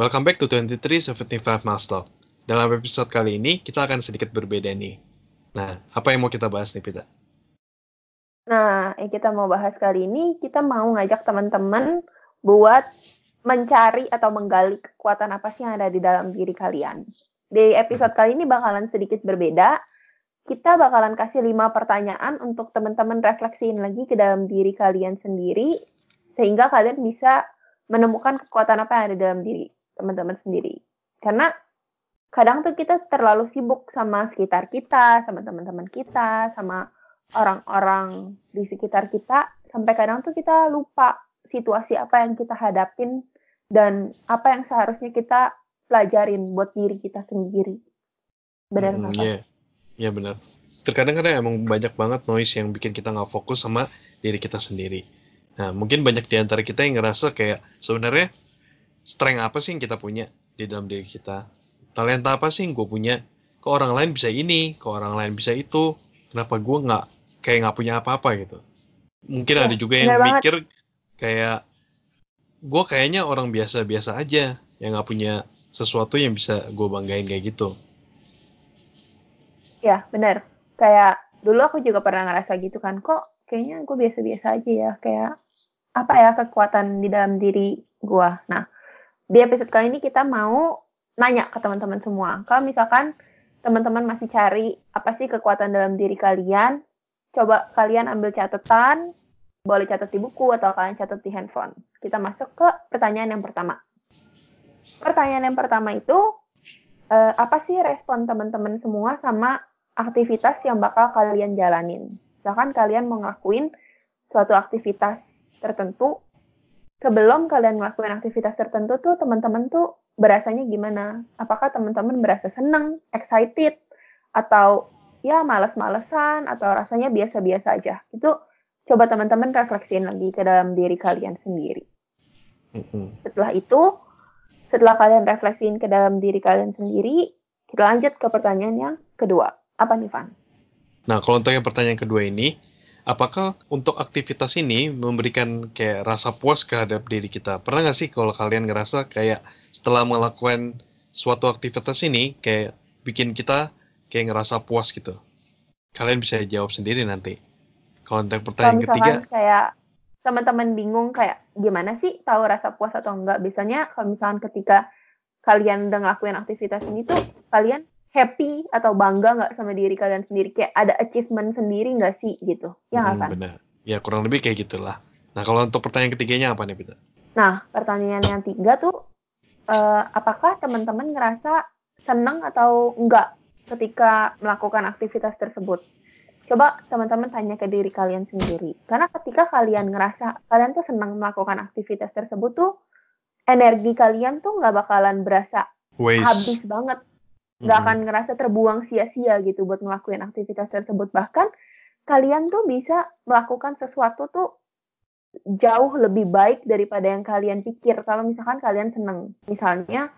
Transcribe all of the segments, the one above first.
Welcome back to 2375 Miles Talk. Dalam episode kali ini, kita akan sedikit berbeda nih. Nah, apa yang mau kita bahas nih, Pita? Nah, yang kita mau bahas kali ini, kita mau ngajak teman-teman buat mencari atau menggali kekuatan apa sih yang ada di dalam diri kalian. Di episode kali ini bakalan sedikit berbeda. Kita bakalan kasih lima pertanyaan untuk teman-teman refleksiin lagi ke dalam diri kalian sendiri, sehingga kalian bisa menemukan kekuatan apa yang ada di dalam diri teman-teman sendiri. Karena kadang tuh kita terlalu sibuk sama sekitar kita, sama teman-teman kita, sama orang-orang di sekitar kita, sampai kadang tuh kita lupa situasi apa yang kita hadapin dan apa yang seharusnya kita pelajarin buat diri kita sendiri. Benar Hmm, nggak? Iya, iya benar. Terkadang kadang emang banyak banget noise yang bikin kita nggak fokus sama diri kita sendiri. Nah, mungkin banyak di antara kita yang ngerasa kayak sebenarnya strength apa sih yang kita punya di dalam diri kita? Talenta apa sih yang gue punya? Ke orang lain bisa ini, ke orang lain bisa itu. Kenapa gue nggak kayak nggak punya apa-apa gitu? Mungkin Iya, ada juga yang banget. mikir kayak gue kayaknya orang biasa-biasa aja yang nggak punya sesuatu yang bisa gue banggain kayak gitu. Ya, benar. Kayak dulu aku juga pernah ngerasa gitu kan, kok kayaknya gue biasa-biasa aja ya, kayak apa ya kekuatan di dalam diri gue. Nah, di episode kali ini kita mau nanya ke teman-teman semua. Kalau misalkan teman-teman masih cari apa sih kekuatan dalam diri kalian, coba kalian ambil catatan, boleh catat di buku atau kalian catat di handphone. Kita masuk ke pertanyaan yang pertama. Pertanyaan yang pertama itu, eh, apa sih respon teman-teman semua sama aktivitas yang bakal kalian jalanin? Misalkan kalian mau suatu aktivitas tertentu, sebelum kalian ngelakuin aktivitas tertentu tuh teman-teman tuh berasanya gimana? Apakah teman-teman berasa seneng, excited, atau ya males-malesan, atau rasanya biasa-biasa aja? Itu coba teman-teman refleksiin lagi ke dalam diri kalian sendiri. Setelah itu, setelah kalian refleksiin ke dalam diri kalian sendiri, kita lanjut ke pertanyaan yang kedua. Apa nih, Van? Nah, kalau untuk yang pertanyaan kedua ini, apakah untuk aktivitas ini memberikan kayak rasa puas terhadap diri kita? Pernah nggak sih kalau kalian ngerasa kayak setelah melakukan suatu aktivitas ini, kayak bikin kita kayak ngerasa puas gitu? Kalian bisa jawab sendiri nanti. Kalau untuk Kalau pertanyaan ketiga, misalkan kayak teman-teman bingung kayak gimana sih tahu rasa puas atau enggak? Biasanya kalau misalkan ketika kalian udah ngelakuin aktivitas ini tuh kalian happy atau bangga nggak sama diri kalian sendiri? Kayak ada achievement sendiri nggak sih gitu? Ya nggak Hmm, kan? benar. Ya kurang lebih kayak gitulah. Nah, kalau untuk pertanyaan ketiganya apa nih, Peter? Nah, pertanyaan yang tiga tuh, eh, apakah teman-teman ngerasa seneng atau enggak ketika melakukan aktivitas tersebut? Coba teman-teman tanya ke diri kalian sendiri. Karena ketika kalian ngerasa kalian tuh senang melakukan aktivitas tersebut tuh, energi kalian tuh nggak bakalan berasa Waste. habis banget. Nggak akan ngerasa terbuang sia-sia gitu buat ngelakuin aktivitas tersebut. Bahkan kalian tuh bisa melakukan sesuatu tuh jauh lebih baik daripada yang kalian pikir. Kalau misalkan kalian seneng. Misalnya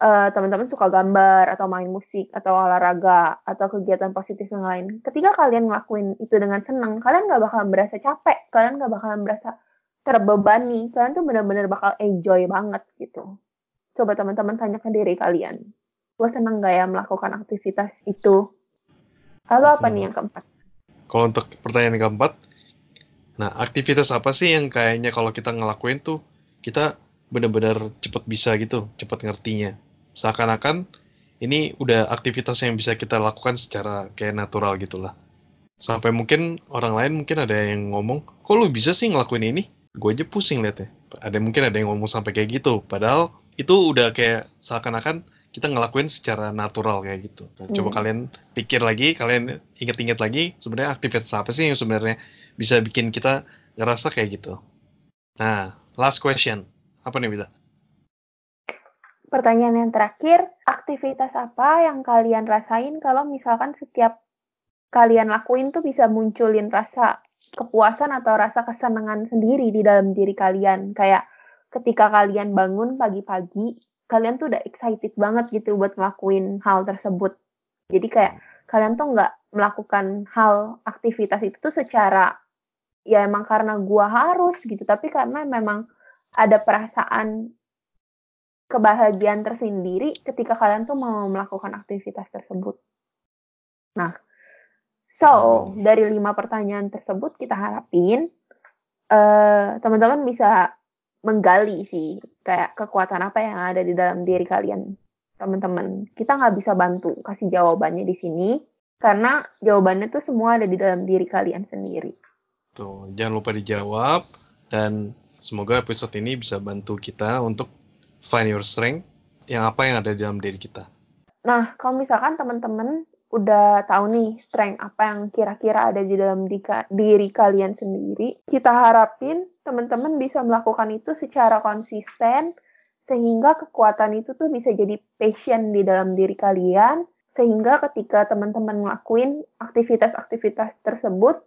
eh, teman-teman suka gambar atau main musik atau olahraga atau kegiatan positif yang lain. Ketika kalian ngelakuin itu dengan seneng kalian nggak bakalan berasa capek. Kalian nggak bakalan berasa terbebani. Kalian tuh benar-benar bakal enjoy banget gitu. Coba teman-teman tanya ke diri kalian gue seneng gak ya melakukan aktivitas itu lalu apa Hmm. nih yang keempat Kalau untuk pertanyaan yang keempat, nah aktivitas apa sih yang kayaknya kalau kita ngelakuin tuh kita benar-benar cepet bisa gitu, cepet ngertinya. Seakan-akan ini udah aktivitas yang bisa kita lakukan secara kayak natural gitulah. Sampai mungkin orang lain mungkin ada yang ngomong, kok lu bisa sih ngelakuin ini? Gue aja pusing liatnya. Ada mungkin ada yang ngomong sampai kayak gitu. Padahal itu udah kayak seakan-akan kita ngelakuin secara natural kayak gitu. Nah, coba Hmm. kalian pikir lagi, kalian inget-inget lagi sebenarnya aktivitas apa sih yang sebenarnya bisa bikin kita ngerasa kayak gitu. Nah, last question. Apa nih, Bita? Pertanyaan yang terakhir, aktivitas apa yang kalian rasain kalau misalkan setiap kalian lakuin tuh bisa munculin rasa kepuasan atau rasa kesenangan sendiri di dalam diri kalian. Kayak ketika kalian bangun pagi-pagi, kalian tuh udah excited banget gitu buat ngelakuin hal tersebut. Jadi kayak kalian tuh nggak melakukan hal aktivitas itu tuh secara ya emang karena gua harus gitu, tapi karena memang ada perasaan kebahagiaan tersendiri ketika kalian tuh mau melakukan aktivitas tersebut. Nah, so dari lima pertanyaan tersebut kita harapin uh, teman-teman bisa menggali sih kayak kekuatan apa yang ada di dalam diri kalian teman-teman. Kita nggak bisa bantu kasih jawabannya di sini karena jawabannya tuh semua ada di dalam diri kalian sendiri. Tuh jangan lupa dijawab dan semoga episode ini bisa bantu kita untuk find your strength yang apa yang ada di dalam diri kita. Nah kalau misalkan teman-teman udah tahu nih strength apa yang kira-kira ada di dalam diri kalian sendiri, kita harapin teman-teman bisa melakukan itu secara konsisten sehingga kekuatan itu tuh bisa jadi passion di dalam diri kalian sehingga ketika teman-teman ngelakuin aktivitas-aktivitas tersebut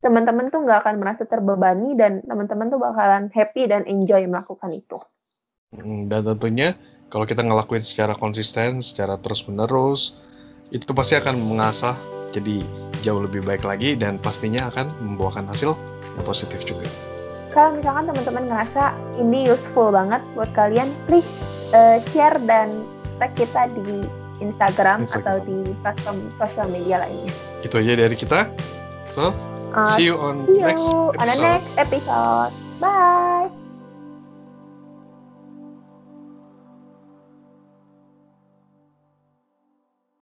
teman-teman tuh nggak akan merasa terbebani dan teman-teman tuh bakalan happy dan enjoy melakukan itu. Hmm, dan tentunya kalau kita ngelakuin secara konsisten, secara terus-menerus, itu pasti akan mengasah jadi jauh lebih baik lagi dan pastinya akan membuahkan hasil yang positif juga. Kalau misalkan teman-teman ngerasa ini useful banget buat kalian, please uh, share dan tag kita di Instagram, Instagram. atau di platform sosial media lainnya. Itu aja dari kita. So, uh, see you on see you next episode. on the next episode. Bye.